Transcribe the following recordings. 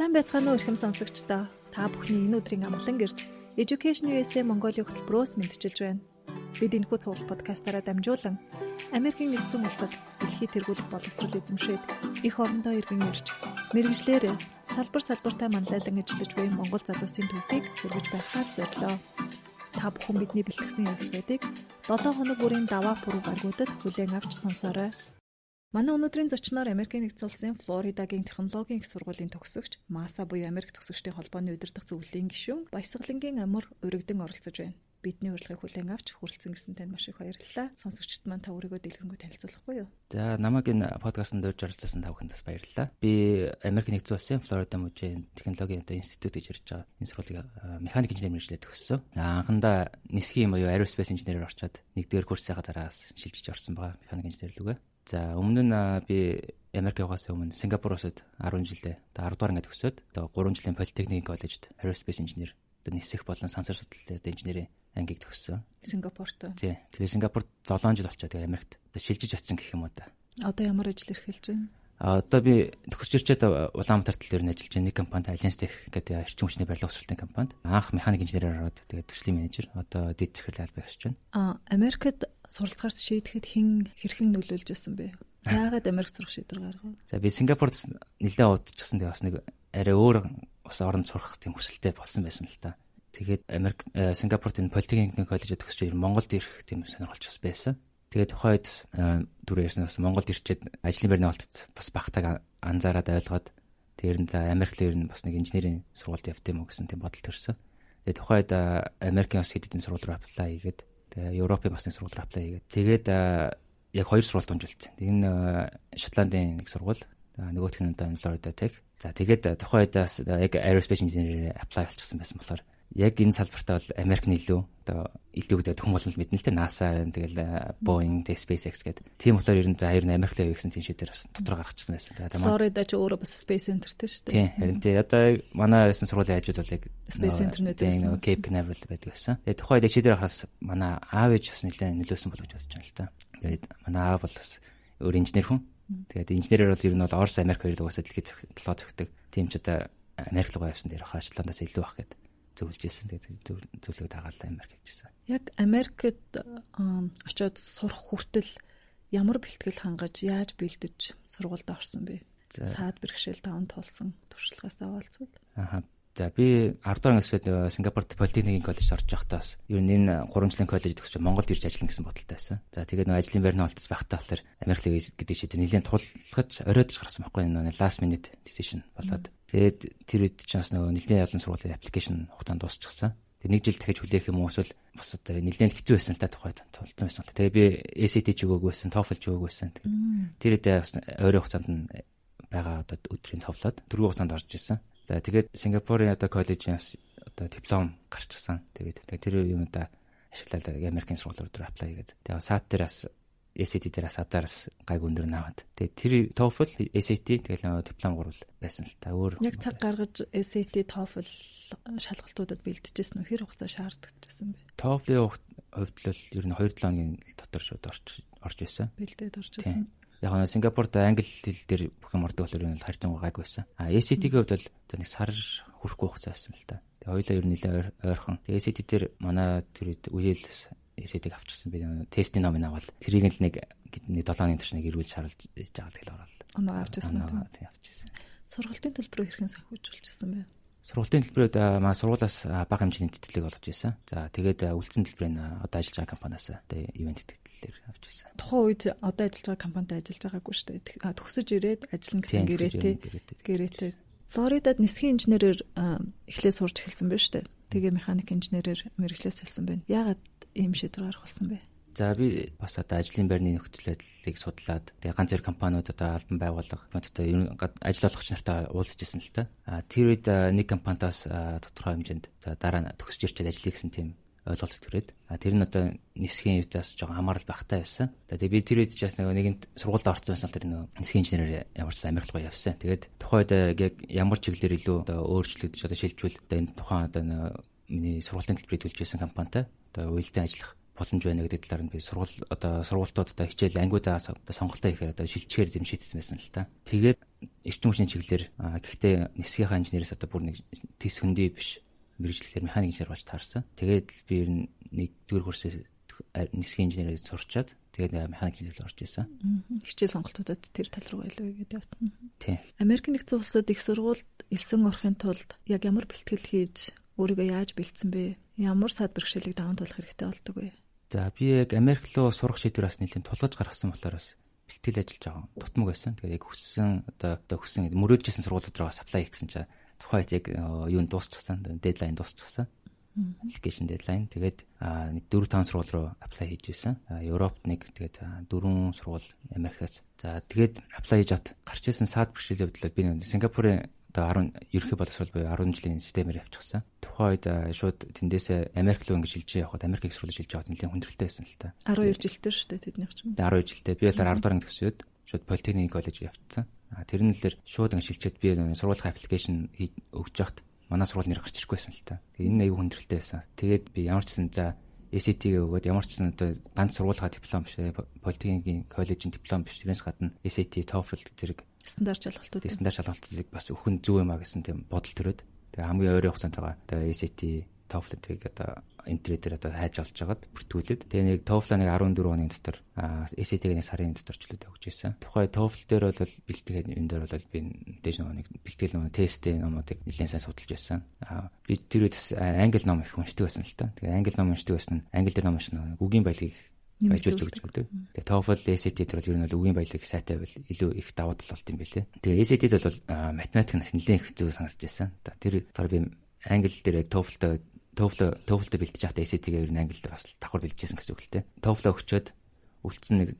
Сайн байцгаана уу эрхэм сонсогчдоо. Та бүхний энэ өдрийн амгалан гэрж Education USA Mongolia хөтөлбөрөөс мэдчилж байна. Бид энэхүү цуглал подкастаараа дамжуулан Америкийн нэгдсэн улсад дэлхий тэргуулах боловсрол эзэмшээд их орондоо иргэн ирж мэрэгжлэр салбар салбартаа манлайлан ажиллаж буй Монгол залуусын төвийг хөргөж байхаар зорилоо. Та бүхэн бидний бэлтгэсэн ярилцлагыг 7 хоног бүрийн даваа пүрэв гаргуудад хүлээн авч сонсоорой. Манай өнөөдрийн зочноор Америкийн нэгдсэн улсын Флоридагийн технологийн их сургуулийн төгсөгч, МАСА буюу Америк төгсөгчдийн холбооны удирдах зөвлөлийн гишүүн Баясгалангийн амар өргөдөн оролцож байна. Бидний урилгыг хүлээн авч хүрэлцэн ирсэн танд маш их баярлалаа. Сонсогчдод маань та өөрийгөө дэлгэрэнгүй танилцуулахгүй юу? За намайг энэ подкастт дөрж оролцсон та бүхэнд бас баярлалаа. Би Америкийн нэгдсэн улсын Флорида мужийн технологийн одоо институт гэж ярьж байгаа энэ сургуулийг механик инженер мэргэжлээ төгссөн. Анхандаа нисхийн буюу aerospace инженерээр орчоод нэгдүгээр курсынхаа дараас шилжиж орсон байгаа механик инженер лүгэ. За өмнө нь би Америк явахаас өмнө Сингапуроос 10 жилдээ одоо 10 дугаар ангид төгсөөд одоо 3 жилийн политехникийн коллежид aerospace инженер одоо нисэх болон сансар судлалын инженерийн ангийг төгссөн. Сингапурт. Тий. Тэгээ Сингапурт 7 жил болчиход тэгээ Америкт одоо шилжиж очсон гэх юм уу та. Одоо ямар ажил эрхэлж байна? Одоо би төгсч ирчээд Улаанбаатар тал дээр ажиллаж байгаа нэг компанид Alliance Tech гэдэг эрчим хүчний барилга консалтын компанид анх механик инженерээр ороод тэгээд төслийн менежер одоо дэд захирал албаг хийж байна. А Америкт суралцахаар шийдэхэд хэн хэрхэн нөлөөлж байсан бэ? Яагаад Америк сурах шийдвэр гаргав? За би Сингапурт нэлээд удажчихсан тэгээ бас нэг арай өөр бас оронд сурах тийм хүсэлтэй болсон байсан л та. Тэгээд Америк Сингапурт энэ коллежид төгсөж ир Монголд ирэх тийм сонирхолч бас байсан. Тэгээд тухайд э, түрүү ярьсан бас Монголд ирчээд ажлын байрны олтод бас багтааг анзаараад ойлгоод тэр нь за Америк л ер нь бас нэг инженерийн сургуульд явт юм уу гэсэн тийм бодол төрсөн. Тэгээд тухайд э, Америкийн бас хэд хэдэн сургууль руу аплай хийгээд Тэгээ Европын бас нэг сургууль аплай хийгээд тэгээд яг хоёр сургууль дунжилсан. Нэг нь Шотландын нэг сургууль, нөгөөх нь одоо Florida Tech. За тэгээд тухайн үедээс яг aerospace engineer apply болчихсон байсан болохоор яг энэ салбартаа бол Америк нь илүү одоо илүү гэдэг хүн болно л мэднэ л те NASA тэгэл Boeing, тэг SpaceX гэдэг. Тийм болохоор ер нь за хоёр нь Америк л яваа гэсэн тийм шийдээр бас дотор гаргачихсан байсан. Тэгээд Florida ч өөрөө бас Space Center-тэй шүү дээ. Тийм харин тий одоо манай ясан сургуулийн хажууд бол яг Space Center-нүүд байсан. Cape Canaveral байдаг байсан. Тэгээд тухайд яг шийдээр хахаас манай аав ээж бас нэлээд нөлөөсөн болов гэж бодож байна л та. Тэгээд манай аав бол бас өөр инженер хүн. Тэгээд инженерээр бол ер нь бол Орос Америк хоёрыг угаасаа дэлхийд толгой зөгтөг. Тийм ч одоо Америк руу явсан дээр хаачлаандаас илүү бах гэдэг зөвлөж ирсэн. Тэгээд зөвлөгөө дагаалаа Америк хийжсэн. Яг Америкт очиод сурах хүртэл ямар бэлтгэл хангаж яаж бэлдэж сургуульд орсон бэ? Саад бэрхшээл таван тулсан туршлагаас авалцвал. Аха. За би 10 дахь ангид э, Сингапурт политехникийн коллежид орж байхдаа ер нь энэ 3 жилийн коллежид төгсөж Монголд ирж ажиллана гэсэн бодолтой байсан. За тэгээд нэг ажлын байрны олдос байхдаа болохоор Америк гэдэг шийдвэр нэлээд тулгаж оройтж гарсан байхгүй энэ last minute decision болоод Тэгээд тэр үед ч бас нөгөө нэлээд ялан сургуулийн аппликейшн хугацаанд дуусчихсан. Тэгээд нэг жил дахиж хүлээх юм уу эсвэл бас одоо нэлээд хэцүү байсан л та тухайд тулцсан байсан. Тэгээд би ACT ч өгөөгүй байсан, TOEFL ч өгөөгүй байсан. Тэгээд тэр үедээ бас ойрын хугацаанд нь байгаа одоо өдрийн товлоод дөрвөн хугацаанд орж исэн. За тэгээд Сингапурын одоо коллежийн одоо диплом гарчихсан. Тэр үед. Тэр юм одоо ашиглаад Америкийн сургуулиуд руу apply хийгээд. Тэгээд SAT дээр бас SAT дээр асаадараас гайг өндөр наваад. Тэгээ тэр TOEFL, SAT тэгэл диплом гурвал байсан л та. Өөр яг цаг гаргаж SAT, TOEFL шалгалтуудад бэлдэжсэн үү? Хэр хугацаа шаардчихсан бэ? TOEFL-ийн хувьд л ер нь 2-7 хоногийн дотор шууд орж орж исэн. Бэлдээд орж исэн. Яг нь Сингапурт англи хэл дээр бүх юм ордог болохоор энэ харьцан гайг байсан. А SAT-ийн хувьд бол нэг сар хүрэхгүй хугацаа байсан л та. Тэгээ хоёлаа ер нь нэлээ ойрхон. Тэгээ SAT дээр манай тэр үеэл эсэдэг авчихсан би тестийн номыг аваад тэрийг л нэг нэг 7 оны турш нэг ирүүл шаарлж байгаа тэгэл ороод. Оноо авчихсан уу? Тийм авчихсан. Сургалтын төлбөрөөр хэрхэн санхүүжүүлчихсэн бэ? Сургалтын төлбөрөд маа сургуулаас бага хэмжээний тэтгэлэг олгож ирсэн. За тэгээд үлдсэн төлбөрийн одоо ажиллаж байгаа компаниас одоо ивент тэтгэлээр авч ирсэн. Тухайн үед одоо ажиллаж байгаа компанид ажиллаж байгаагүй шүү дээ. Төгсөж ирээд ажиллана гэсэн гэрээтэй. Гэрээтэй. Флоридад нисхийн инженерээр эхлээд сурч эхэлсэн байна шүү дээ. Тэгээ механик инженерээр мэрэгчлээ салсан байна. Яагаад ийм шийдвэр гаргах болсон бэ? За би бас одоо ажлын байрны нөхцөл байдлыг судлаад тэгээ ганц зэрэг компаниуд одоо албан байгууллага одоо нь ажил олгогч нартай уулзаж исэн л та. А тэр үед нэг компаниас тодорхой хэмжээнд за дараа төгсөж ирчээд ажиллая гэсэн тийм ойлголт төрээд а тэр нь одоо нисхийн юутаас жоохон хамаарал багтаа байсан. Тэгээ би тэр үед ч бас нэг нэгэнт сургуульд орсон байсан л тэр нэг нисхийн инженерээр ямар ч Америк руу явсан. Тэгээд тухайд яг ямар чиглэлээр илүү одоо өөрчлөгдөж одоо шилжүүл одоо энэ тухайн одоо миний сургуулийн төлбөрийг төлж байсан компанитай одоо уялдаа ажиллах боломж байна гэдэг талаар нь би сургууль одоо сургуультууд одоо хичээл ангиудаа одоо сонголтоо хийхээр одоо шилжчихээр юм шийдсэн байсан л та. Тэгээд эрчим хүчний чиглэлээр гэхдээ нисгийнхаа инженерээс одоо бүр нэг тис хөндөй биш мэрэгчлэлээр механик инженер болж таарсан. Тэгээд би ер нь нэгдүгээр курсээс нисгийн инженерийг сурчаад тэгээд механик инженер орж исэн. Хичээл сонголтуудад тэр тал руу илүү игээд явтана. Тийм. Америк нэгдсэн улсад их сургуульд элсэн орохын тулд яг ямар бэлтгэл хийж өөрийгөө яаж бэлдсэн бэ? Ямар сад бэрхшээлийг даван туулах хэрэгтэй болдог вэ? За би яг Америк руу сурах шийдвэр бас нэлийн тулгаж гаргасан болохоор бас бэлтгэл ажиллаж байгаа тутмаг байсан. Тэгээд яг хүссэн одоо одоо хүссэн мөрөөдчихсэн сургуулиуд руу саплай хийсэн чинь тухайд яг юу дуусчихсан, дедлайн дуусчихсан application deadline. Тэгээд нэг 4 5 сургууль руу apply хийж байсан. Европт нэг тэгээд 4 сургууль Америкаас. За тэгээд apply хийж ат гарч исэн саад бэрхшээлийн хувьд би нэг Сингапурын одоо 10 ерөнхий боловсрол буюу 10 жилийн системээр явчихсан. Тухайн үед шууд тэндээсээ Америк руу ингэж шилжиж явахад Америк их сурвалж шилжиж явахад нэлээд хүндрэлтэй байсан л та. 12 жилтэй шүү дээ тэднийх чинь. 12 жилтэй. Би болохоор 10 дугаар төгсөөд шууд политехник коллеж явцсан. А тэр нь л шууд ингэ шилжээд би сургуулийн аппликейшн өгч явахад манай сургууль нэр гарч ирэхгүй байсан л та. Энэ аюу хүндрэлтэй байсан. Тэгээд би ямар ч сан за SAT-г өгөөд ямар ч сан одоо ганц сургуулийн диплом биш политикийн коллежийн диплом биш тэрнээс гадна SAT, TOEFL зэрэг стандарт шалгалтууд стандарт шалгалтыг бас өхөн зүг юм а гэсэн тийм бодол төрөөд тэгээ хамгийн ойрын хугацаанд байгаа одоо SAT, TOEFL-ийг одоо интернетээр одоо хайж олж агаад бүртгүүлээд тэгээ нэг TOEFL-ыг 14 хоногийн дотор SAT-г нэг сарын дотор ч л өгч ирсэн. Тухай TOEFL дээр бол бэлтгэхэд энэ дээр бол би дэж нэг бэлтгэл нэг тестийн номуудыг нэлээд сайн судалж байсан. Би тэр үед англи ном их уншдаг байсан л та. Тэгээ англи ном уншдаг байсан нь англи дээр ном уншна. Үгийн баялагийг баяжуулж өгч байдаг. Тэгээ TOEFL, SAT дээр бол ер нь бол үгийн баялаг сайтай байл илүү их давуу тал болт юм байлээ. Тэгээ SAT-д бол математик нь нэлээд их зөв санагдаж байсан. Тэр болохоор би англи дээр TOEFL-д TOEFL TOEFL-д бэлтэж байхдаа SAT-гээ ер нь англи бас давхар бэлдэжсэн гэсэн үг л дээ. TOEFL өгчөөд үлдсэн нэг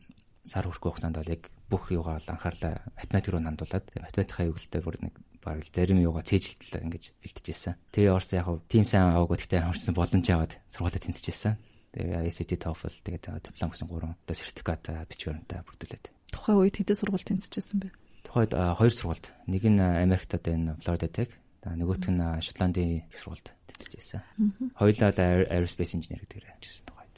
сар хүрэхгүй хугацаанд бол яг бүх юугаа анхаарлаа математик руу нандуулаад математикаа юугэлтэй бүр нэг баг зарим юугаа цээжилтэл ингэж бэлтжижсэн. Тэгээ орс яг тийм сайн аваагүй гэхдээ хамарчсан боломж аваад сургуулиуд тэнцэжсэн. Тэгээ SAT TOEFL тэгээд диплом гэсэн гурван одоо сертификат бичвэрнтэй бүрдүүлээд. Тухайн үед хэдэн сургууль тэнцэжсэн бэ? Тухайд хоёр сургуульд. Нэг нь Америкт одоо энэ Florida Tech, нөгөөх нь Шотландын их сургуульд тэнцэжсэн. Хоёулаа aerospace engineer гэдгээр ажилласан тухайд.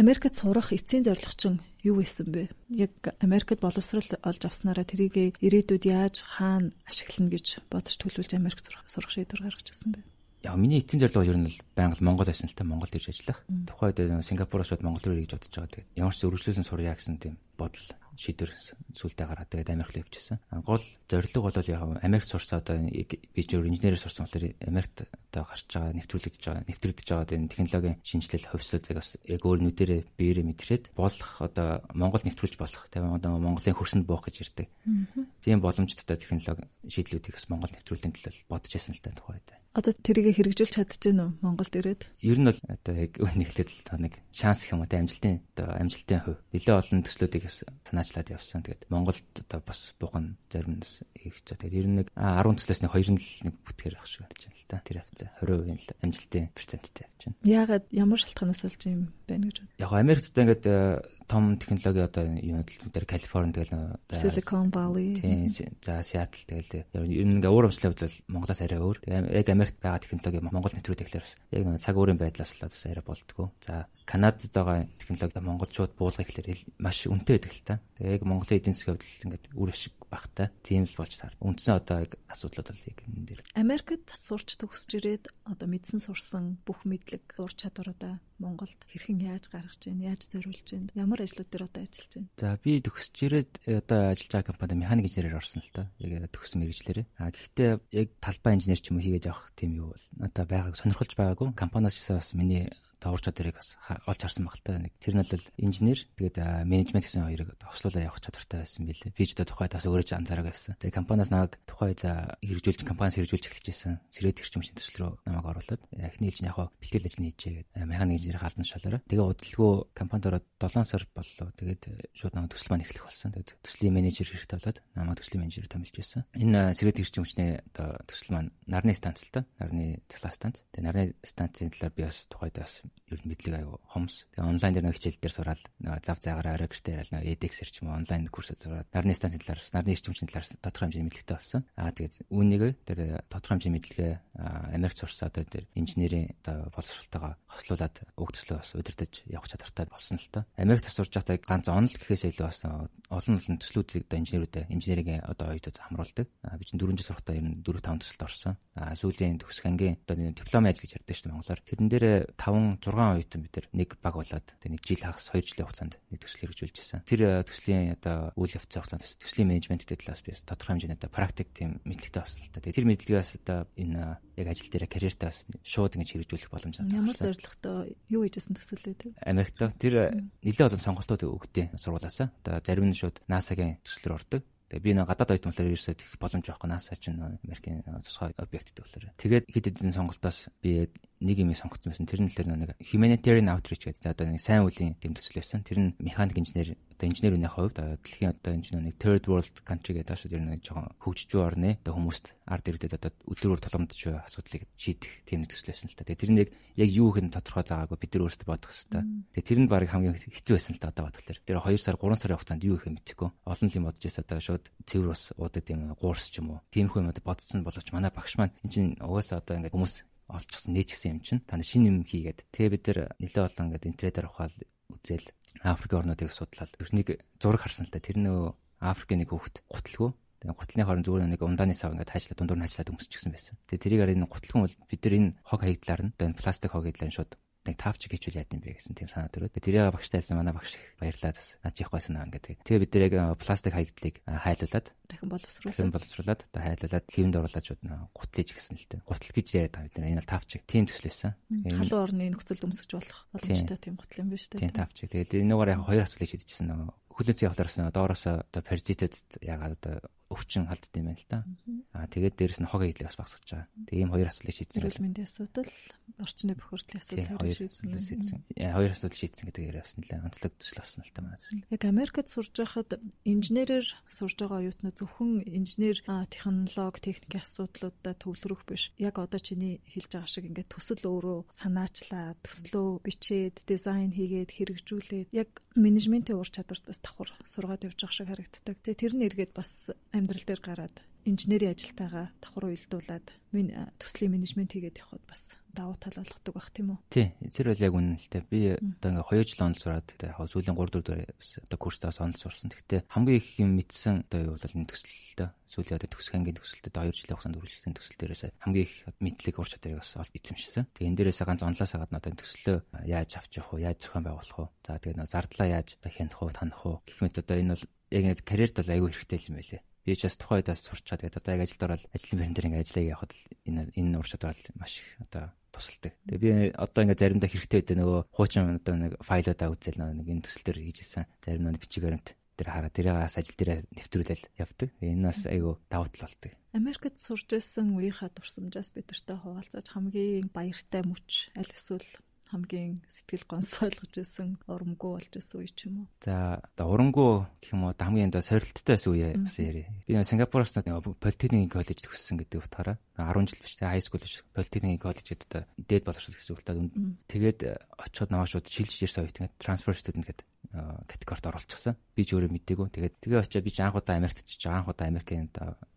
Америкт сурах эцсийн зорилго чинь юу байсан бэ? Яг Америкт боловсрол олж авснараа тэрийг ирээдүйд яаж хаана ашиглана гэж бодож төлөвлөж Америк сурах сурах шийдвэр гаргаж ирсэн бэ? Яг миний эцсийн зорилго ер нь л байнга Монгол байсан л та Монголд ирж ажиллах. Тухайд Сингапуроос шууд Монгол руу ирж бодож байгаа. Тэгээд ямар ч өргөжлүүлсэн сурья гэсэн тийм бодол шийдвэр сүултээ гараад тэгээд Америк руу явчихсан. Гол зорилго бол яг Америк сурсаа одоо би ч инженерээр сурсан болохоор Америкт одоо гарч байгаа нэвтрүүлэгдэж байгаа нэвтрэгдэж байгаа энэ технологийн шинжилэл хувьсуудыг бас яг өөр нүдэрээ биеэрээ мэдрээд болох одоо Монгол нэвтрүүлж болох тийм одоо Монголын хөрсөнд буух гэж ирдэг. Тийм боломжтой технологи шийдлүүдийг бас Монгол нэвтрүүлэхийн төлөө бодож байсан л та тухайд. Одоо тэрийг хэрэгжүүлж чадчихэв үү Монголд ирээд? Ер нь бол одоо яг үнэхээр л нэг шанс гэх юм уу амжилтын одоо амжилтын хувь. Нэлээ олон төслүүдийг санаачлаад явсан. Тэгээд Монголд одоо бас буган зарим нь хийх цаа. Тэгээд ер нь нэг 10 төслөөс нэг 2 нь л нэг бүтгэр ах шиг болж байна л та. Тэр хавцаа 20% л амжилтын проценттай явж байна. Яагаад ямар шалтгаанаас болж юм байна гэж бод. Яг Америкт одоо ингээд том технологи одоо юунууд дээр Калифорни тэгэл Silicon Valley. Тийм. За Seattle тэгэл ер нь ингээ өмслийн хувьд бол Монголоос арай өөр. Яг Америкт байгаа технологи Монгол нэвтрүүлэх тэгэхээр яг нэг цаг өөрийн байдлаас л бас арай болдгоо. За Канадад байгаа технологи монголчууд буулгах гэхээр маш үнэтэй байдаг л та. Тэгээ яг Монголын эдийн засгийн хувьд ингээд үр ашиг багтай. Тийм л болж таар. Үндсэн одоо яг асуудлууд бол яг энэ дээр. Америкт сурч төгсөж ирээд одоо мэдсэн сурсан бүх мэдлэг, ур чадваруудаа Монголд хэрхэн яаж гаргаж байна, яаж зориулж байна, ямар ажлууд дээр одоо ажиллаж байна. За би төгсөж ирээд одоо ажиллаж байгаа компанид механик инженерээр орсон л та. Яг төгссөн мэрэгчлэрээ. А гэхдээ яг талбай инженер ч юм уу хийгээд явах тийм юу бол одоо байгааг сонирхолж байгаагүй. Компаниас бас миний ур чадварыг бас олж харсан баг л та. Нэг тэр нь бол инженер тэгээд менежмент гэсэн хоёрыг хослуулаа явах чадвартай байсан билээ. Би ч тухайд бас өөрөө анзаараг байсан. Тэгээд компаниас намайг тухайд хэрэгжүүлж компаниас хэрэгжүүлж эхэлчихсэн. Сэрээд хэрэгжүүлж төсөл рүү намайг оруулаад эхний хэлж яг бэлтгэл ажил хийжээ гэдэг механик инженерийн халдан шалаараа. Тэгээд удалгүй компанид ороод 7 сар боллоо. Тэгээд шууд намайг төсөл маань эхлэх болсон. Тэгээд төслийн менежер хэрэгтэй болоод намайг төслийн менежер томилж байсан. Энэ сэрээд хэрэгжүүлж хүчний одоо төсөл маань нарны станц л та. Нарны цахилгаан станц. Тэгээд нарны станцын талаар би бас тухайд бас ер нь мэдлэг аюу хомс. Тэгээ онлайн дээр нэг хичээл дээр сураад зав заагаараа орой гэртээ ирэл нэг edX-эр ч юм уу онлайн курсууд сураад нарны станцын талаар нарны эрчимчийн талаар тодорхой хэмжээний мэдлэгтэй болсон. Аа тэгээд үүнийг тэр тодорхой хэмжээний мэдлэгээ Америк сурсан одоо тэр инженерийн одоо боловсролтойгоо хослуулад уг төслөө бас удирдах явах чадвартай болсон л тоо. Америкт сурж байхдаа ганц онол гэхээс илүү бас олон олон төслүүдийг одоо инженерүүдэд инженерийн одоо оюутууд хамруулдаг. Би чинь 4 жил сурахдаа ер нь 4 5 төсөлд орсон. Аа сүүлийн төгсөх ангийн одоо дипломын ажил гэж ярьдаг шүү дээ монголоор. Тэрэн дээр 5 6 оюутан бид нэг баг болоод тэг нэг жил хагас 2 жилийн хугацаанд нэг төсөл хэрэгжүүлж байсан. Тэр төслийн одоо үйл явцын хугацаанд төслийн менежменттэй талаас би тодорхой хэмжээний одоо практик тийм мэдлэгтэй болсон л та. Тэр мэдлэгээс одоо энэ яг ажил дээр карьертаа бас шууд ингэж хэрэгжүүлэх боломж авсан. Ямар зорилготой юу хийжсэн төсөл үү? Америкт тэр нэлээд олон сонголтууд өгдөө сургуулаасаа. Одоо зарим нь шууд NASA-гийн төслөөр ордог. Тэгээ би нэг гадаад оюутан болохоор ерөөсөө их боломж байхгүй NASA ч Америкийн тусгай объекттэй болохоор. Тэгээд хэд хэдэн сонголтоос би яг нэг юм сонгоцсон байсан. Тэр нь л нэг humanitarian outreach гэдэг одоо нэг сайн үлийн тэмдэглэл байсан. Тэр нь механик инженер одоо инженерийн хувьд дэлхийн одоо энэ чинь нэг third world country гэдэг ашиг ер нь жоохон хөгжиж буй орны одоо хүмүүст ард иргэдэд одоо өдрөөр тулгамдж буй асуудлыг шийдэх нэг төсөл байсан л та. Тэгээ тэр нэг яг юу хэн тодорхой заагаагүй бид нар өөрсдөө бодох хэрэгтэй. Тэгээ тэр нь баг хамгийн хэцүү байсан л та одоо бодлоо. Тэр 2 сар 3 сарын хугацаанд юу их юм мэдэхгүй. Олон юм бодож байсан одоо шууд цэвэр бас уудад юм гуурс ч юм уу. Тиймэрхүү юм одоо бодсон боловч манай багш маань энэ чинь угаасаа одоо ингээд хүмүүс олчихсан нээчихсэн юм чинь. Тань шинэ юм хийгээд тэгээ бид нар нэлээ олон ингээд интернетээр ухаал үзэл Африкийн орнуудыг судлаад нэг зураг харсан л та тэр нөө Африкийн нэг хүүхэд гутлгүй Тэгээ гутлын хорон зүгээр нэг ундааны сав ингээд хайчлаа дундуур нь хайчлаад өмсчихсэн байсан. Тэгээ тэрийг арай энэ гутлын бол бид нар энэ хог хаягдлаар нь пластик хог хаягдлаар шууд нэг тавч хийчихвэл яа гэм бэ гэсэн тийм санаа төрөөд. Тэрийг багштай хэлсэн манай багш баярлаад наад явах байсан аа ингээд. Тэгээ бид нэр яг пластик хаягдлыг хайлуулад дахин боловсруулаад дахин боловсруулаад одоо хайлуулад хэвэнд оруулаад шууд гутлыг гэсэн л дээ. Гутал гэж яриад байгаа бид нар энэ бол тавч. Тийм төсөл байсан. Халуун орны нөхцөлд өмсөж болох боломжтой тийм гутал юм биш үү? Тийм тавч. Тэгээд энэгээр яг хоёр асуулыг шийдчихсэн нөгөө хүлээцийн явахлаарс доороос одоо паразитэд ягаад одоо өвчин халдд юм байна л та. Аа тэгээд дээрэс нь хог эдлийг бас багсгаж байгаа. Тэгээ ийм хоёр асуудлыг шийдсэн. Эрүүл мэндийн асуудал, орчны бохирдлын асуудал шийдсэн. Хоёр асуудал шийдсэн гэдэг яриа бас нэлээд онцлог төсөл болсон л та маа. Яг Америкт сурж байхад инженерээр сурж байгаа оюутнууд зөвхөн инженер технологи, техникийн асуудлуудад төвлөрөх биш. Яг одоо чиний хэлж байгаа шиг ингээд төсөл өөрөө санаачлаа, төслөө бичээд, дизайн хийгээд хэрэгжүүлээд яг менежментийн ур чадварт бас давхар сургаад явж байгаа шиг харагддаг. Тэгээ тэр нь эргээд бас амьдрал дээр гараад инженерийн ажилтайгаа давхар уялдуулаад төслийн менежмент хийгээд явход бас давуу тал болгодог байх тийм үү? Тий. Тэр бол яг үнэн л дээ. Би одоо ингээ 2 жил онл сураад яг сүүлийн 3 4 дээр одоо курстаас онл сурсан. Гэхдээ хамгийн их юм мэдсэн одоо юу бол энэ төсөлтэй. Сүүлийн одоо төгсөх ангийн төсөлтөд 2 жилийн хугацаанд үргэлжлсэн төсөл дээрээс хамгийн их мэдлэг ур чадварыг бас олж эзэмшсэн. Тэгээ энэ дээрээс ганц онлоос хагаад одоо төслөө яаж авч явах вэ? Яаж зохион байгуулах вэ? За тэгээ нөө зардлаа яаж хянах уу, танах уу? Гэх мэт одоо энэ бол яг карьерт бол аюу хэрэгтэй юм байлээ би ч бас тухайн үедээ сурчаад тэгээд одоо яг ажилд ороод ажлын бэрэн дээр ингээ ажиллаа явахад энэ энэ ур чадвар маш их одоо тусалдаг. Тэгээ би одоо ингээ заримдаа хэрэгтэй үедээ нөгөө хуучин одоо нэг файлуудаа үзэл нэг энэ төсөл дээр хийж исэн. Зарим нь бичиг баримт тэр хараа тэрээс ажил дээр нэвтрүүлэл явдаг. Энэ бас айгүй давуу тал болдог. Америкт сурч ирсэн үеийнхаа дурсамжаас бидэртэй хуваалцаж хамгийн баяртай мөч аль эсвэл хамгийн сэтгэл гонсойлгож исэн урамгүй болж исэн үе ч юм уу. За одоо урамгүй гэх юм уу хамгийн одоо сорилттой үе бас яри. Би Сингапуроос политехникийн коллеж төгссөн гэдэг утгаараа 10 жил биш те хай скул биш политехникийн коллеж гэдэг одоо дээд боловсрол гэсэн үг л та. Тэгээд очиод наваа шууд шилжиж ирсэн үед трансфер студент гэдэг категорид оруулчихсан. Би ч өөрөө мэдээгүй. Тэгээд тэгээ очиад би ч анх удаа Америкт очиж анх удаа Америкийн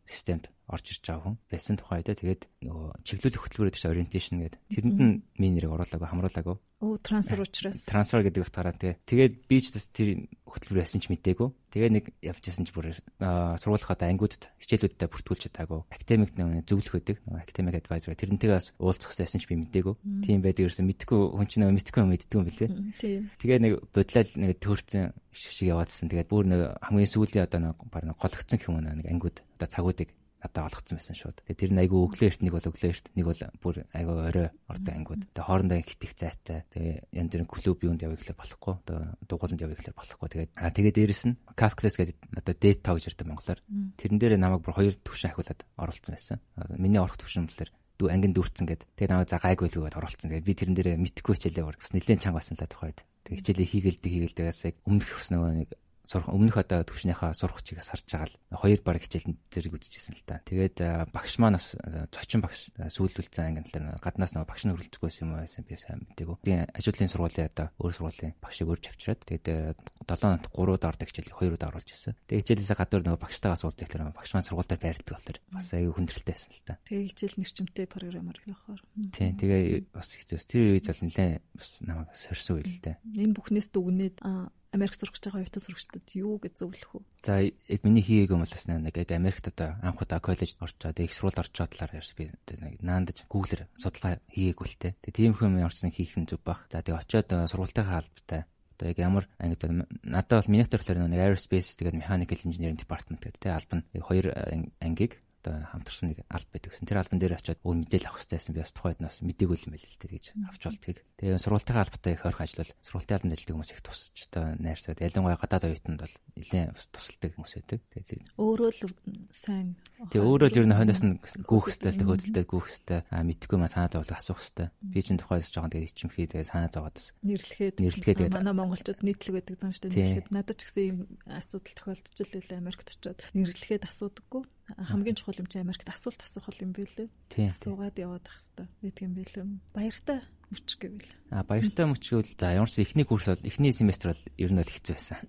системд орж ирж байгаа хүн байсан тухай да. Тэгээд нөгөө чиглүүлэх хөтөлбөрөд чинь ориенташн гэдэг. Тэрэнд нь миний нэрийг оруулаагүй, хамруулаагүй. Оо трансфер учраас. Трансфер гэдэг утгаараа тэгээ. Тэгээд би ч тэр хөтөлбөр яасан ч мдээгүй. Тэгээ нэг явжсэн ч бүр сургуулийнхаа ангиудад хичээлүүдтэй бүртгүүлж чадаагүй. Академик нэг зөвлөх өгдөг. Академик адвайзер тэрнтэйгээ бас уулзах гэсэн ч би мдээгүй. Тийм байдаг ерөөсөн мэдгүй хүн чинь мэдгүй юм мэддэг юм билээ. Тэгээ нэг бодлол нэг төрцөн шиг шиг яваадсэн. Тэгээд бүр нэг хамгийн сүүлийн одоо нэг баг гологцсон юм нэг ангиуд одоо цагуудыг надад олгоцсон байсан шууд. Тэгээ тэр нь айгүй өглөө эрт нэг бол өглөө эрт нэг бол бүр айгүй орой ортой ангууд. Тэгээ хоорондоо хитэх зайтай. Тэгээ янз бүрийн клуб юунд явъя гэхлээр болохгүй. Одоо дугууланд явъя гэхлээр болохгүй. Тэгээд аа тэгээ дээрэс нь Kafka-с гэдэг одоо date tag гэж ярьдаг монголоор. Тэрэн дээр намайг бүр хоёр төвшин ахиулаад оруулсан байсан. Миний орох төвшин болохоор дүү ангин дүүрцэн гэд. Тэгээ намайг за гайгүй л гээд оруулсан. Тэгээ би тэрэн дээр мэдхгүй хичээлээ бас нэлээд чанга байсан л тухайд. Тэгээ хичээлээ хийгээл тэгээс яг өмнөх бас нөгөө нэг сурах өмнөх одоо төвшнийхээ сурах чигээ сарж байгаа л хоёр баг хичээл зэрэг үзчихсэн л та. Тэгээд багш маань бас зочин багш сүүлдүүлсэн анги талаар гаднаас нөгөө багш нь хөрөлцөхгүйс юм байсан би сайн мэдээгүй. Тэгээд ажлын сургуулийн одоо өөр сургуулийн багшийг өрж авчираад тэгээд 7 хоногт 3 доор хичээлийг 2 доор оруулж ирсэн. Тэгээд хичээлээсээ гадуур нөгөө багштайгаас уулзах гэхээр багш маань сургууль дээр байрладаг бол тэр бас аюу хүндрэлтэй байсан л та. Тэгээд хичээл нэрчимтэй програмаар явахаар. Тийм тэгээ бас хэцүүс тэр үед бол нэлээ бас намайг сорьсон үйл л дээ. Энэ бүхнээс дүгнээд Америк гэж байгаа оюутан сурагчдад юу гэж зөвлөх вэ? За яг миний хийгээг юм бол бас нэг яг Америкт одоо анх удаа коллежид орчоод их сургууль орчоод талаар ярьж би нэг наандаж гуглэр судалгаа хийгээг үлтэй. Тэгээ тийм хүм орчныг хийх нь зүг бах. За тэгээ очоод сургуультайгаа албатай одоо яг ямар ангид надад бол миний төрөлөөр нэг aerospace тэгээд mechanical engineering department гэдэг тэгээ албан хоёр ангийг одоо хамтарсан нэг алба байдаг гэсэн. Тэр албан дээр очиод өөр мэдээлэл авах хэрэгтэйсэн би бас тухайд нас мдэггүй юм байл л тэгэж авч болтгийг. Тэгээ сургуультайгаа албатай их ойрхон ажиллавал сургуулийн албанд ажилладаг хүмүүс их тусч одоо найрсаад ялангуяа гадаад оюутанд бол нэлээд бас тусалдаг хүмүүс байдаг. Тэгээ өөрөө л сайн. Тэгээ өөрөө л ер нь хойноос нь гүүх хэвээр хөөцөлтэй гүүх хэвээр а мэдхгүй маа санаа зовлох асуух хэвээр. Би чинь тухайд жоохон тэгээ ичимхий тэгээ санаа зовоод нэрлэхэд нэрлэхэд манай монголчууд нийтлэг байдаг зам шүү дээ. Нэрлэхэд надад ч гэсэн ийм асуудал тохиолдож л байлаа Америкт очиод нэрлэхэд асуудаггүй хамгийн чухал юм чи Америкт асуулт асуух юм билээ. Асуугаад яваад ах хэвээр гэдэг юм билээ. Баяртай мөч гэвэл. А баяртай мөч гэвэл за ямар ч ихний курс бол ихний семестр бол ер нь бол хэцүү байсан.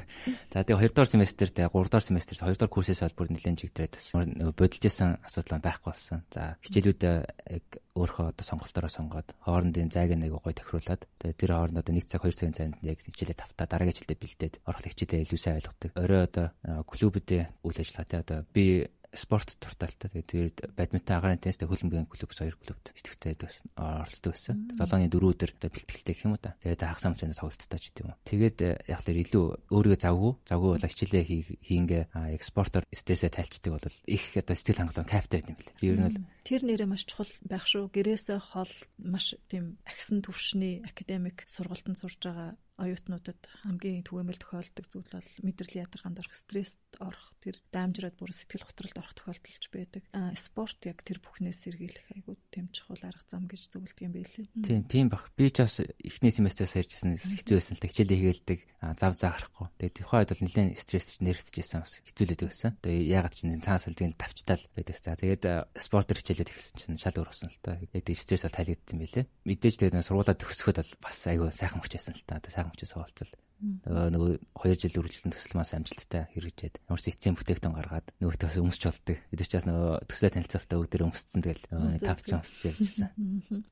За тэгээ хоёрдугаар семестр тэгээ гуравдугаар семестр хоёрдугаар курсээс бол бүр нэлээд чигдрээд байсан. Бодолжсэн асуудал байхгүй болсон. За хичээлүүдээ яг өөрөө одоо сонголтоороо сонгоод хоорондын зайг нэг гой тохируулад тэгээ тэр хооронд одоо 1 цаг 2 цагийн цаанд яг хичээлээ тавтаа дараагийн хичээлдээ бэлдээд орох хичээлээ илүү сайн ойлгодог. Орой одоо клубүүдээ үйл ажиллагаа тэгээ одоо би спорт дуртайтай. Тэгээд бадминтон агаарын теннис хөлбөмбөгийн клубс хоёр клубт идэвхтэй оролцдог байсан. 7-ны 4 өдөр бэлтгэлтэй гэх юм уу та. Тэгээд хагас амцанд тоглолттой ч гэдэм юм. Тэгээд э, яг л илүү өөрийгөө завгүй, завгүй бол хичээлээ хийнгээ яг спортоор стрессээ тайлцдаг бол их одоо сэтгэл хангалуун кайфтай байт юм билээ. Би ер нь бол тэр нэрээ маш чухал байх шүү. Гэрээсээ хол маш тийм агсан төвшний академик сургалтанд сурж байгаа оюутнуудад хамгийн түгээмэл тохиолддог зүйл бол мэдрэлийн ядаргаанд орох, стресст орох, тэр даамжраад бүр сэтгэл готролд орох тохиолдолч байдаг. А спорт яг тэр бүхнээс сэргийлэх айгуу тэм чухал арга зам гэж зөвлөдөг юм байлээ. Тийм, тийм бах. Би ч бас эхний семестрээс ярьжсэн хэцүү байсан л та хичээлээ хийгэлдэг зав заа гарахгүй. Тэгээ тэр үед бол нэлээд стрессч нэрвчжсэн бас хэцүүлээд байсан. Тэгээ ягаад ч энэ цаана салдгийн тавчтаал байдаг та. Тэгээд спортер хичээлээд ихсэн чинь шал өөр болсон л та. Тэгээд стресс бол тайлгдсан байлээ. Мэдээж тэгээд сургуулаа төгсөхөд бол бас айгуу сайхан хүчээсэн л та. Сайхан хүчээс хуваалцвал нөгөө 2 жил үргэлжлэн төсөлмөөс амжилттай хэрэгжээд ямар ч эцсийн бүтээгтэн гаргаад нөгөөтөөс өмсч болдог. Бид ч бас нөгөө төсөлөө танилцуулалтаа өдөр өмсцэн тэгэл тавч өмсч явжсан.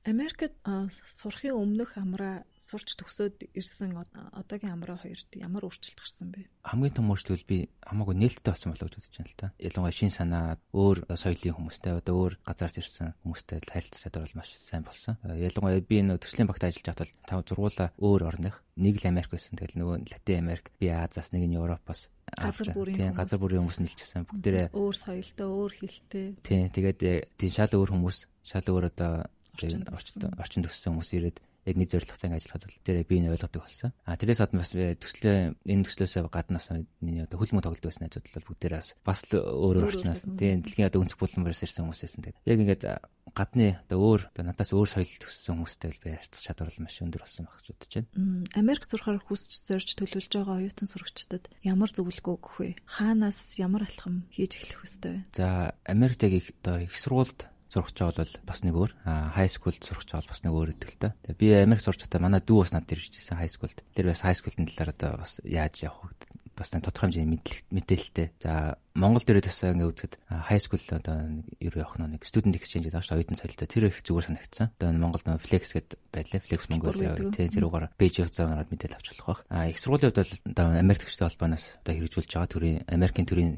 Америкт сурахын өмнөх амраа сурч төгсөөд ирсэн одоогийн амраа хоёрт ямар өөрчлөлт гарсан бэ? Хамгийн том өөрчлөлт би хамаагүй нээлттэй болсон болоо гэж үзэж байна л та. Ялангуяа шин санаа, өөр соёлын хүмүүстэй одоо өөр газраас ирсэн хүмүүстэй харилцах чадвар бол маш сайн болсон. Ялангуяа би нөө төслийн багт ажиллаж байхад бол тав зургуула өөр орных нэг л Америк байсан. Тэгэл нөгөө Латин Америк, би Азаас, нэг нь Европоос газар бүрийн тийм газар бүрийн хүмүүс нэлчихсэн. Бүгдээрээ өөр соёлтой, өөр хэлтэй. Тийм тэгээд тийм шал өөр хүмүүс, шал өөр одоо орчин төгссөн хүмүүс ирээд яг нэг зорилготой ажиллахад л тэр би энэ ойлгодог болсон. А тэрээс гадна бас төслөө энэ төслөөсөө гаднаас миний одоо хөлмө тоглолт байсан найзууд бол бүгдээрээ бас л өөрөөр орчноос тийм дэлхийн одоо өнцөг буланбараас ирсэн хүмүүс байсан. Яг ингээд гадны одоо өөр одоо надаас өөр соёл төссөн хүмүүстэй л байрцах чадвар л маш өндөр болсон байх гэж бодож байна. Америк сурахаар хүсч зорж төлөвлөж байгаа оюутан сурагчдад ямар зөвлөгөө өгөх вэ? Хаанаас ямар алхам хийж эхлэх вэ? За Америкт яг одоо их сургуульд сурах чаа бол бас нэг өөр. Хай скулд сурах чаа бол бас нэг өөр та. Тэгээ би Америк сурч удаа манай дүү бас надад ирж ирсэн хай скулд. Тэр бас хай скулын талаар одоо бас яаж явах бас тодорхой хэмжээний мэдээлэлтэй. За Монгол дээр тасаа ингээ үзэхэд high school одоо нэг юу явах нэг student exchange гэдэг ааш оюутан соёлтой тэр их зүгээр санагдсан. Одоо Монголд нэг flex гэдэг байлаа. Flex Монгол тий тэр угаар пэйж явцаар гараад мэдээлэл авч болох байх. А их сургуулийн хувьд бол одоо Америк төгстэй холбооноос одоо хэрэгжүүлж байгаа төрийн Америкийн төрийн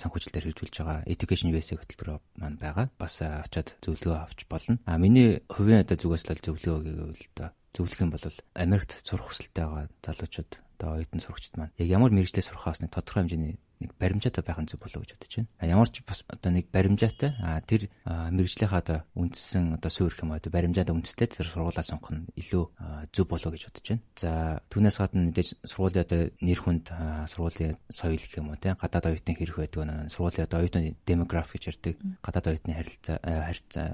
санхүүжилтээр хэрэгжүүлж байгаа Education USA хөтөлбөр маань байгаа. Бас очиад зөвлөгөө авч болно. А миний хувийн одоо зүгээс л зөвлөгөө гэвэл одоо зөвлөх юм бол Америкт сурах хүсэлтэй байгаа залуучууд одоо оюутан сурагчид маань яг ямар мэрэгчлээ сурахаас нэг тодорхой хэмжээний нэг баримжаатай байх нь зөв болов гэж бодож байна. Ямар ч бас одоо нэг баримжаатай а тэр мэрэгжлийнхаа одоо үндсэн одоо суурь юм одоо баримжаанд үндэслээ тэр сургуулаа сонгох нь илүү зөв болов гэж бодож байна. За түүнээс гадна мэдээж сургуулийн одоо нэр хүнд сургуулийн соёл гэх юм уу те гадаад оюутны хэрэг байдаг нэ сургуулийн одоо оюутны демограф гэж ярьдаг гадаад оюутны харилцаа харилцаа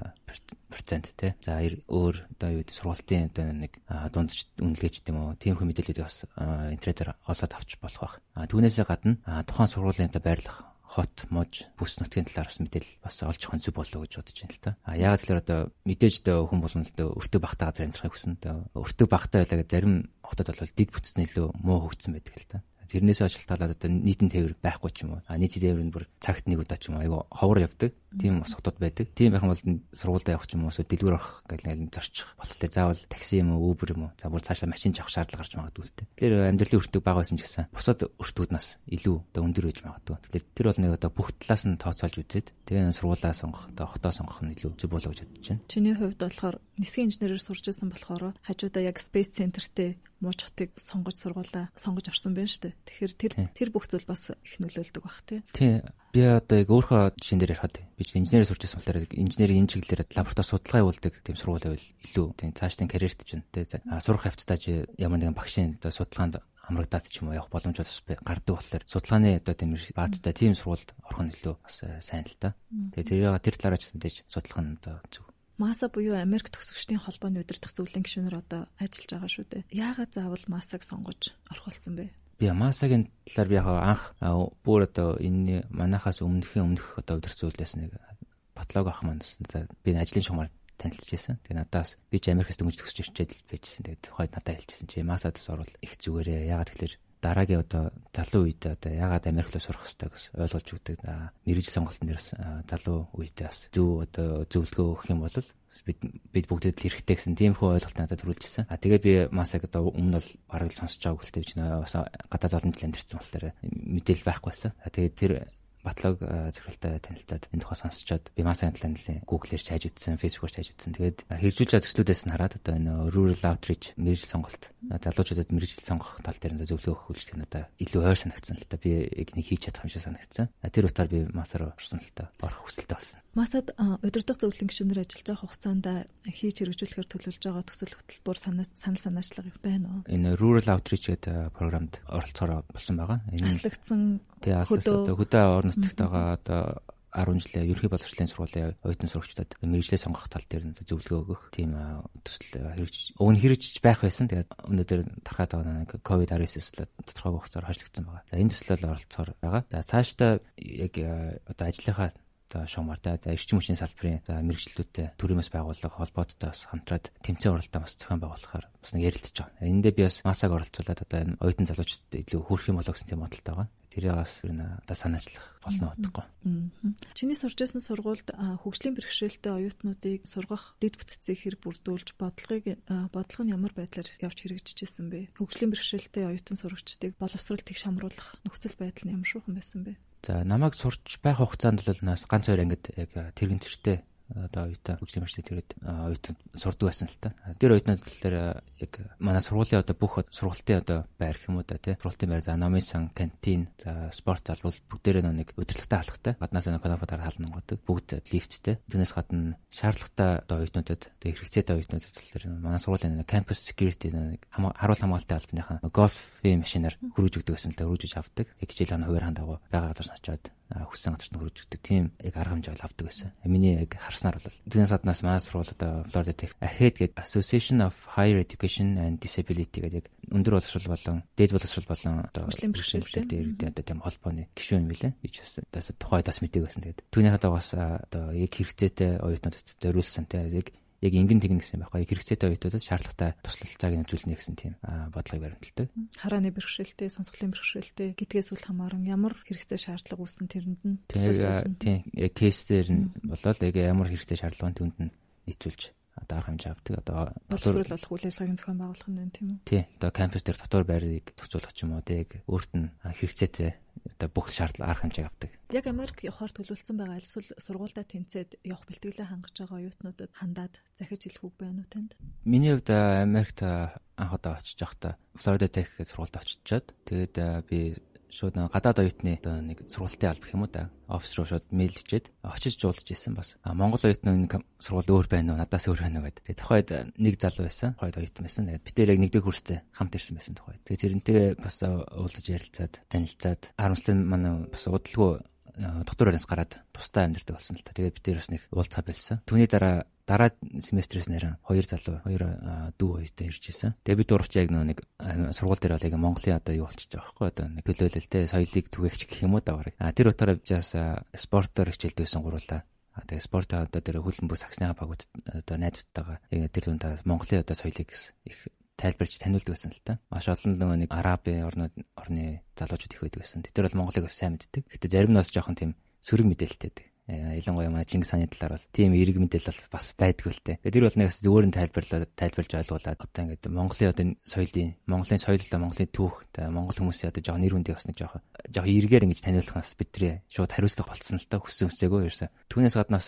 процент те за өөр одоо юу сургуулийн одоо нэг дундч үнэлгээч гэдэм үү тийм хөө мэдээллүүдийг бас интернетээр олоод авч болох байх. А түүнээсээ гадна тухайн сургуулийн одоо байрлах хот мож бүс нутгийн талаар бас мэдээлэл бас олж авах зүг болов гэж бодож байна л та. А яагаад тэгэхээр одоо мэдээж одоо хүн болно л дээ өртөг багтаа газар амьдрахыг хүснэ. Өртөг багтаа байлаа гэж зарим хотод бол дид бүтцэн илүү муу хөгжсөн байдаг л та. Тэрнээс ажилталаад одоо нийтийн тээвэр байхгүй ч юм уу. А нийтийн тээвэр нь бүр цагт нэг удаа ч юм уу айгу ховор явдаг. Тийм бас хотод байдаг. Тийм байх юм бол сургуультай явах ч юм уу эсвэл дэлгүүр орох гэл нэг зорчих. Болтой заавал такси юм уу, Uber юм уу. За бүр цаашаа машин авах шаардлага гарч магадгүй л дээ. Тэгэхээр амьдралын өртөг бага байсан ч гэсэн бусад өртгүүднээс илүү одоо өндөр байж магадгүй. Тэгэхээр тэр бол нэг одоо бүх талаас нь тооцоолж үзээд тэгээ сургуулаа сонгох, одоо хотоо сонгох нь илүү зөв болов гэж бодож байна. Чиний хувьд болохоор нисгийн инженерээр сурч байсан болохоор хажуудаа яг Space Center-тэй мууч хотыг сонгож сургуулаа сонгож орсон байна шүү дээ. Тэгэхээр тэр тэр бүх зүйл бас их нөлөөлдөг баг тий. Тий. Би одоо яг өөрөө жишээн дээр ярихад би ч инженерээр сурчсан болохоор инженерийн энэ чиглэлээр лаборатори судалгаа явуулдаг тийм сургууль байвал илүү тийм цаашдын карьерт ч тэ сурах хавцтай ямар нэгэн багшийн одоо судалгаанд хамрагдаад ч юм уу явах боломж бас гардаг болохоор судалгааны одоо тийм баазтай тийм сургуульд орох нь илүү бас э, сайн л та. Тэгээ тэрийг тэр талаараа ч мэдээж судлах нь одоо зөв МАСА буюу Америк төгсөгчдийн холбооны удирдах зөвлөлийн гишүүнээр одоо ажиллаж байгаа шүү дээ. Яагаад заавал МАСАг сонгож орох болсон бэ? Би МАСАгийн талаар би яг анх бүр одоо энэ манахаас өмнөхийн өмнөх одоо удирдах зөвлөлөөс нэг батлог авах маань би ажлын шугамар танилцж байсан. Тэгээ надаас би ч Америкээс дөнгөж төгсөж ирчээд байжсэн. Тэгээд хойд надад хэлчихсэн чи МАСАдас орвол их зүгээрээ. Ягаад тэгэхээр дараагийн одоо залуу үед одоо ягаад Америклоо сурах хэрэгтэй гэж ойлгуулж өгдөг. Мэргэжил сонголтын дээр залуу үедээ бас зөв одоо зөвлөгөө өгөх юм бол бид бид бүгдээд л хэрэгтэй гэсэн тиймэрхүү ойлголт надад төрүүлжсэн. А тэгээд би масаг одоо өмнө бол бараг л сонсож байгааг үлтэй би бас гадаа залан жил амьдэрсэн болохоор мэдээлэл байхгүй байсан. А тэгээд тэр батлог зөвхөлтэй танилцаад энэ тухай сонсчоод би талаар нэлийн Google-ээр ч хайж үзсэн, Facebook-оор ч хайж үзсэн. Тэгээд хэрэгжүүлж төслүүдээс нь хараад одоо энэ rural outreach мэрэгжил сонголт залуучуудад мэрэгжил сонгох тал дээр зөвлөгөө өгөх үйлчлэг надад илүү ойр санагдсан л та. Би нэг хийж чадах юм шиг санагдсан. Тэр утгаар би масаар орсон л та. Орох хүсэлтэй болсон. Масад удирдах зөвлөлийн гишүүнээр ажиллаж байгаа хугацаанд хийж хэрэгжүүлэхээр төлөвлөж байгаа төсөл хөтөлбөр санал санаачлага байна уу? Энэ rural outreach гэдэг програмд оролцоороо болсон байгаа. Энэ аслагдсан хөдөө хөдөө орон нутагт байгаа одоо 10 жилийн ерхий боловсролын сургуулийн оюутан сурагчдад мэрэгжлээ сонгох тал дээр зөвлөгөө өгөх тийм төсөл хэрэгж уг нь хэрэгжиж байх байсан. Тэгээд өнөөдөр тархаад байгаа нэг ковид 19-с л тодорхой хугацаар хойшлогдсон байгаа. За энэ төслөөл оролцоор байгаа. За цаашдаа яг одоо ажлынхаа одоо шугамартай эрчим хүчний салбарын мэрэгчлүүдтэй төрөөмөс байгууллага холбооттой бас хамтраад тэмцээн уралдаан бас зохион байгуулахаар бас нэг ярилцж байгаа. Эндээ би бас масаг оролцуулаад одоо энэ оюутан залуучуудад илүү хүрэх юм болоо гэсэн тийм бодолтой байгаа. Тэрийг бас одоо санаачлах болно бодохгүй. Чиний сурч байсан сургуульд хөгжлийн бэрхшээлтэй оюутнуудыг сургах дэд бүтцийг хэр бүрдүүлж бодлогыг бодлого нь ямар байдлаар явж хэрэгжижсэн бэ? Хөгжлийн бэрхшээлтэй оюутан сурагчдыг боловсрол тэгш хамруулах нөхцөл байдал нь ямар шуухан байсан бэ? За намайг сурч байх хугацаанд бол нас ганц хоёр ангид яг тэрэгэн тэртээ одоо оюутан хөгжлийн машин тэгээд оюутан сурдаг байсан л та. Тэр оюутнууд болохоор яг манай сургуулийн одоо бүх сургалтын одоо байр юм уу да тий. Сургалтын байр за номын сан, кантин, за спорт зал бол бүгдээрээ нэг удирдлагатай халахтай. Гаднаас нэг конфетаар хаална годог. Бүгд лифттэй. Тэрнээс гадна шаардлагатай одоо оюутнуудад тэг хэрэгцээтэй оюутнуудад болохоор манай сургуулийн campus security нэг харуул хамгаалалтын албаныхан golf-ийн машинаар хөрөж өгдөг гэсэн л да хөрөж авдаг. Яг хичээл хана хуваар хандаагаа байгаа газар очиод хүссэн газарт нь хөрөж өгдөг. Тийм яг арга хэмжээ авдаг байсан. Миний яг харснаар бол тэрнээс гаднаас манай сургууль одоо Florida Tech AHED гэдэг Association of Higher Education and Disability гэдэг яг өндөр боловсрол болон дээд боловсрол болон одоо бэрхшээлтэй иргэдийн одоо тийм холбооны гишүүн юм билээ. Би ч бас тухайд бас мэдээг байсан. Тэгээд түүний хадаа бас одоо яг хэрэгцээтэй оюутнуудад зориулсан тийм яг яг ингэн тэгнэ гэсэн байхгүй хэрэгцээтэй оюутнуудад шаардлагатай туслалцааг нөхцөлнө гэсэн тийм бодлогыг баримталдаг. Харааны бэрхшээлтэй, сонсголын бэрхшээлтэй гэдгээс үл хамааран ямар хэрэгцээ шаардлага үүсэн тэрэнд нь тийм яг кейсээр нь болоод яг ямар хэрэгцээ шаардлага нь түнд нь нийцүүлж одоо арга хэмжээ авдаг. Одоо боловсрол болох үйл ажиллагааг зохион байгуулах нь тийм үү? Тий. Одоо кампус дээр дотор байрыг төвцүүлэх ч юм уу тэг өөрт нь хэрэгцээтэй одоо бүх шаардлага арга хэмжээг авдаг. Яг Америк явахаар төлөвлөсөн байгаа альсвал сургуультай тэнцээд явах бэлтгэлээ хангаж байгаа оюутнуудад хандаад захиж хэлэх үг байна уу танд? Миний хувьд Америкт анх удаа очиж байхдаа Florida Tech сургуульд очичоод тэгээд би шууд гадаад оюутны одоо нэг сургалтын алба гэх юм уу да. Офис руу шууд мэйл хийчихэд очиж жуулж исэн бас. А Монгол оюутны энэ сургууль өөр байна уу? Надаас өөр байна уу гэдэг. Тэгээ тухайд нэг залуу байсан. Тухайд оюутан байсан. Тэгээд бид тэр яг нэгдүгээр курстэй хамт ирсэн байсан тухайд. Тэгээ тэрнтэйгээ бас уулзаж ярилцаад танилцаад харамслан манай бас удалгүй доктор баримс гараад тустай амьдэрдэг болсон л та. Тэгээд бид дээр бас нэг уулзаа болсон. Түүний дараа дараа семестрээс нэрэн хоёр залуу хоёр дүү хоёртой ирж исэн. Тэгээ бид дурч яг нэг сургууль дээр бол яг Монголын одоо юу болчихж байгаа байхгүй одоо нэг төлөөлөлтэй соёлыг түгээгч гэх юм уу да барыг. А тэр утгаараа бидээс спортоор хичээлд байсан гурлаа. А тэгээ спорт одоо тэр хөлн бүс саксны багууд одоо найзуудтайгаа яг тэр дундаа Монголын одоо соёлыг их тайлбарч таниулдаг байсан л та. Маш олон нөгөө нэг арабын орнууд орны залуучууд их байдаг байсан. Тэр бол Монголыг бас сайн мэддэг. Гэтэ зарим нь бас жоохон тийм сөрөг мэдээлэлтэй байдаг. Э, ялангуяа манай Чингис хааны талаар бол тийм эрг мэдээлэл бас байдгүй л дээ. Тэр бол нэгс зөвөр нь тайлбарлаад тайлбарлаж ойлгуулад одоо ингээд Монголын одоо соёлын Монголын соёл Монголын түүх Монгол хүмүүсийн одоо жоохон нэр хүндийг бас нэг жоохон жоохон эргээр ингэж таниулахаас бидний шууд хариуцлага болцсон л та хүссэн хүсээгөө ерөөсө. Түүнээс гаднаас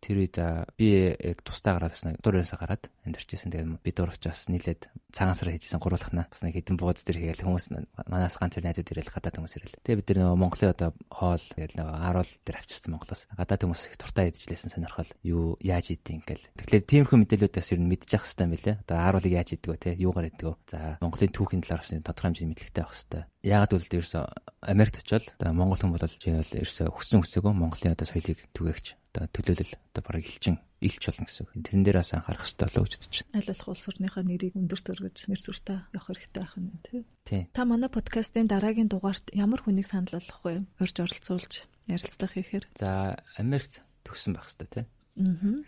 тэр үед би яг тустай гараад бас нэг дураараа гараад амьдарчсэн. Тэгээд бид дуурчаас нийлээд цагаансаар хийжсэн гурвуулхнаа бас нэг хитэн бууз дээр хийгээл хүмүүс манаас ганц тэр найзууд ирэл гадаад хүмүүс ирэл. Тэгээд бид тэр нөгөө Монголын одоо хоол гэдэг нөгөө харуул дээр авчирсан Монголоос гадаад хүмүүс их туртаа идчихлээсэн сонирхол юу яаж идэв ингээл. Тэгэхээр тиймэрхүү мэдээлүүдээс ер нь мэдчих хэвээр юм билэ. Одоо харуулыг яаж иддэг вэ те юугаар иддэг вэ? За Монголын түүхийн талаар бас тодорхой хэмжээний мэдлэгтэй байх хэвээр. Яагаад гэвэл ерөөсө Америкт очивол Монгол хүн бол ерөөсө хүссэн хүсээгүй Монголын одоо соёлыг түгээгч одоо төлөөлөл одоо бараг элчин илч болно гэсэн үг. Тэрэн дээр бас анхаарах хэрэгтэй болоо гэж бодож байна. Аль болох улс орныхаа нэрийг өндөр төргөж нэр зуртаа явах хэрэгтэй байх нь тий. Тий. Та манай подкастын дараагийн дугаарт ямар хүнийг санал болгох вэ? Урьж оролцуулж ярилцлага хийхээр. За Америкт төгссөн байх хэрэгтэй тий. Аа.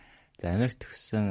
За Америкт төгссөн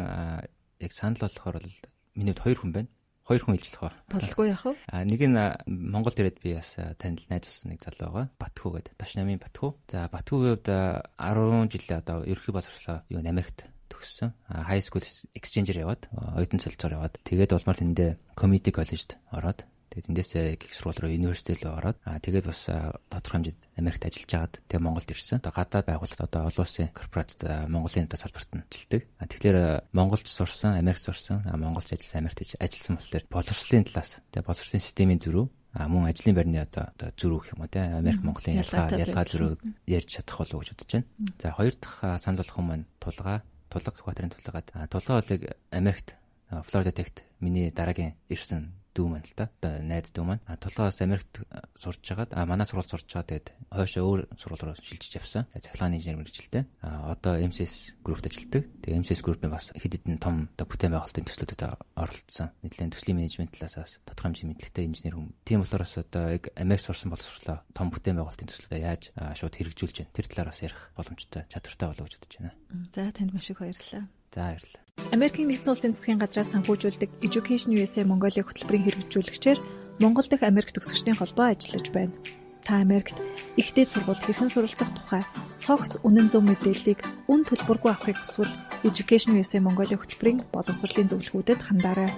яг санал болгохоор бол миний хоёр хүн байна хоёр хүн ижлэх ба. Болдгоо яах вэ? А нэг нь Монголд ирээд би бас танил найз болсон нэг залуу байгаа. Батхүү гэдэг. Дашнамын Батхүү. За Батхүүгийн хувьд 10 жилээ одоо ерөнхий боловсролоо юу Америкт төгссөн. High school exchange-ээр яваад, оюутан солилцоор яваад тэгээд болмоор тэндээ community college-д ороод Тэгээд эндээсээ гих сургууль руу университет рүү ороод аа тэгээд бас тодорхой хэмжээнд Америкт ажиллаж агаад тэгээд Монголд ирсэн. Одоо гадаад байгууллагад одоо олон улсын корпорацид Монголын одоо салбарт нь ажилладаг. Аа тэгэхээр Монголд сурсан, Америкт сурсан, Монголд ажилласан, Америкт ажилласан болохоор боловсролын талаас тэгээд боловсролын системийн зөрүү а мөн ажлын байрны одоо зөрүү гэх юм уу те Америк Монголын ялгаа ялгаа зөрүү ярьж чадах болов уу гэж бодож байна. За хоёр дахь санал болгох юм маань тулгаа тулга экваторын тулгаад тулгаа болыг Америкт Флорида Техт миний дараагийн ирсэн дүү маань л да. Одоо найз дүү маань. А толгоос Америкт сурч хагаад а манай сургууль сурч байгаа тэгээд хойшоо өөр сургууль руу шилжиж явсан. Цахилгааны инженер мэрэгчлээ. А одоо MCS группт ажилладаг. Тэгээд MCS групп нь бас хэд хэдэн том одоо бүтээн байгуулалтын төслүүдэд оролцсон. Нийтлэн төслийн менежмент талаас тодорхой хэмжээний мэдлэгтэй инженер хүн. Тийм болохоор бас одоо яг Америк сурсан боловсруулаа том бүтээн байгуулалтын төслүүдэд яаж шууд хэрэгжүүлж байна. Тэр талаар бас ярих боломжтой чадвартай болов гэж бодож байна. За танд маш их баярлалаа. За баярлалаа. Америкийн нэгдсэн улсын засгийн газраас санхүүжүүлдэг Education USA Mongolia хөтөлбөрийн хэрэгжүүлэгчээр Монгол дахь Америк төгсөгчдийн холбоо ажиллаж байна. Та Америкт ихтэй сургуульд хэрхэн суралцах тухай цогц үнэн зөв мэдээллийг үн төлбөргүй авахыг хүсвэл Education USA Mongolia хөтөлбөрийн боловсролын зөвлөгөөдөд хандаарай.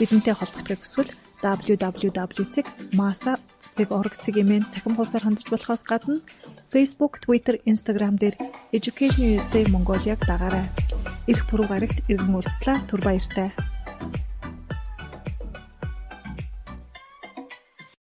Бидэнтэй холбогдохыг хүсвэл www.masa.org цэгийн цахим хуудасаар хандж болохоос гадна Facebook, Twitter, Instagram дээр Education USA Mongolia-г дагаарай. Ирэх пүрэв гарагт иргэн уулзлаа. Түр баяртай.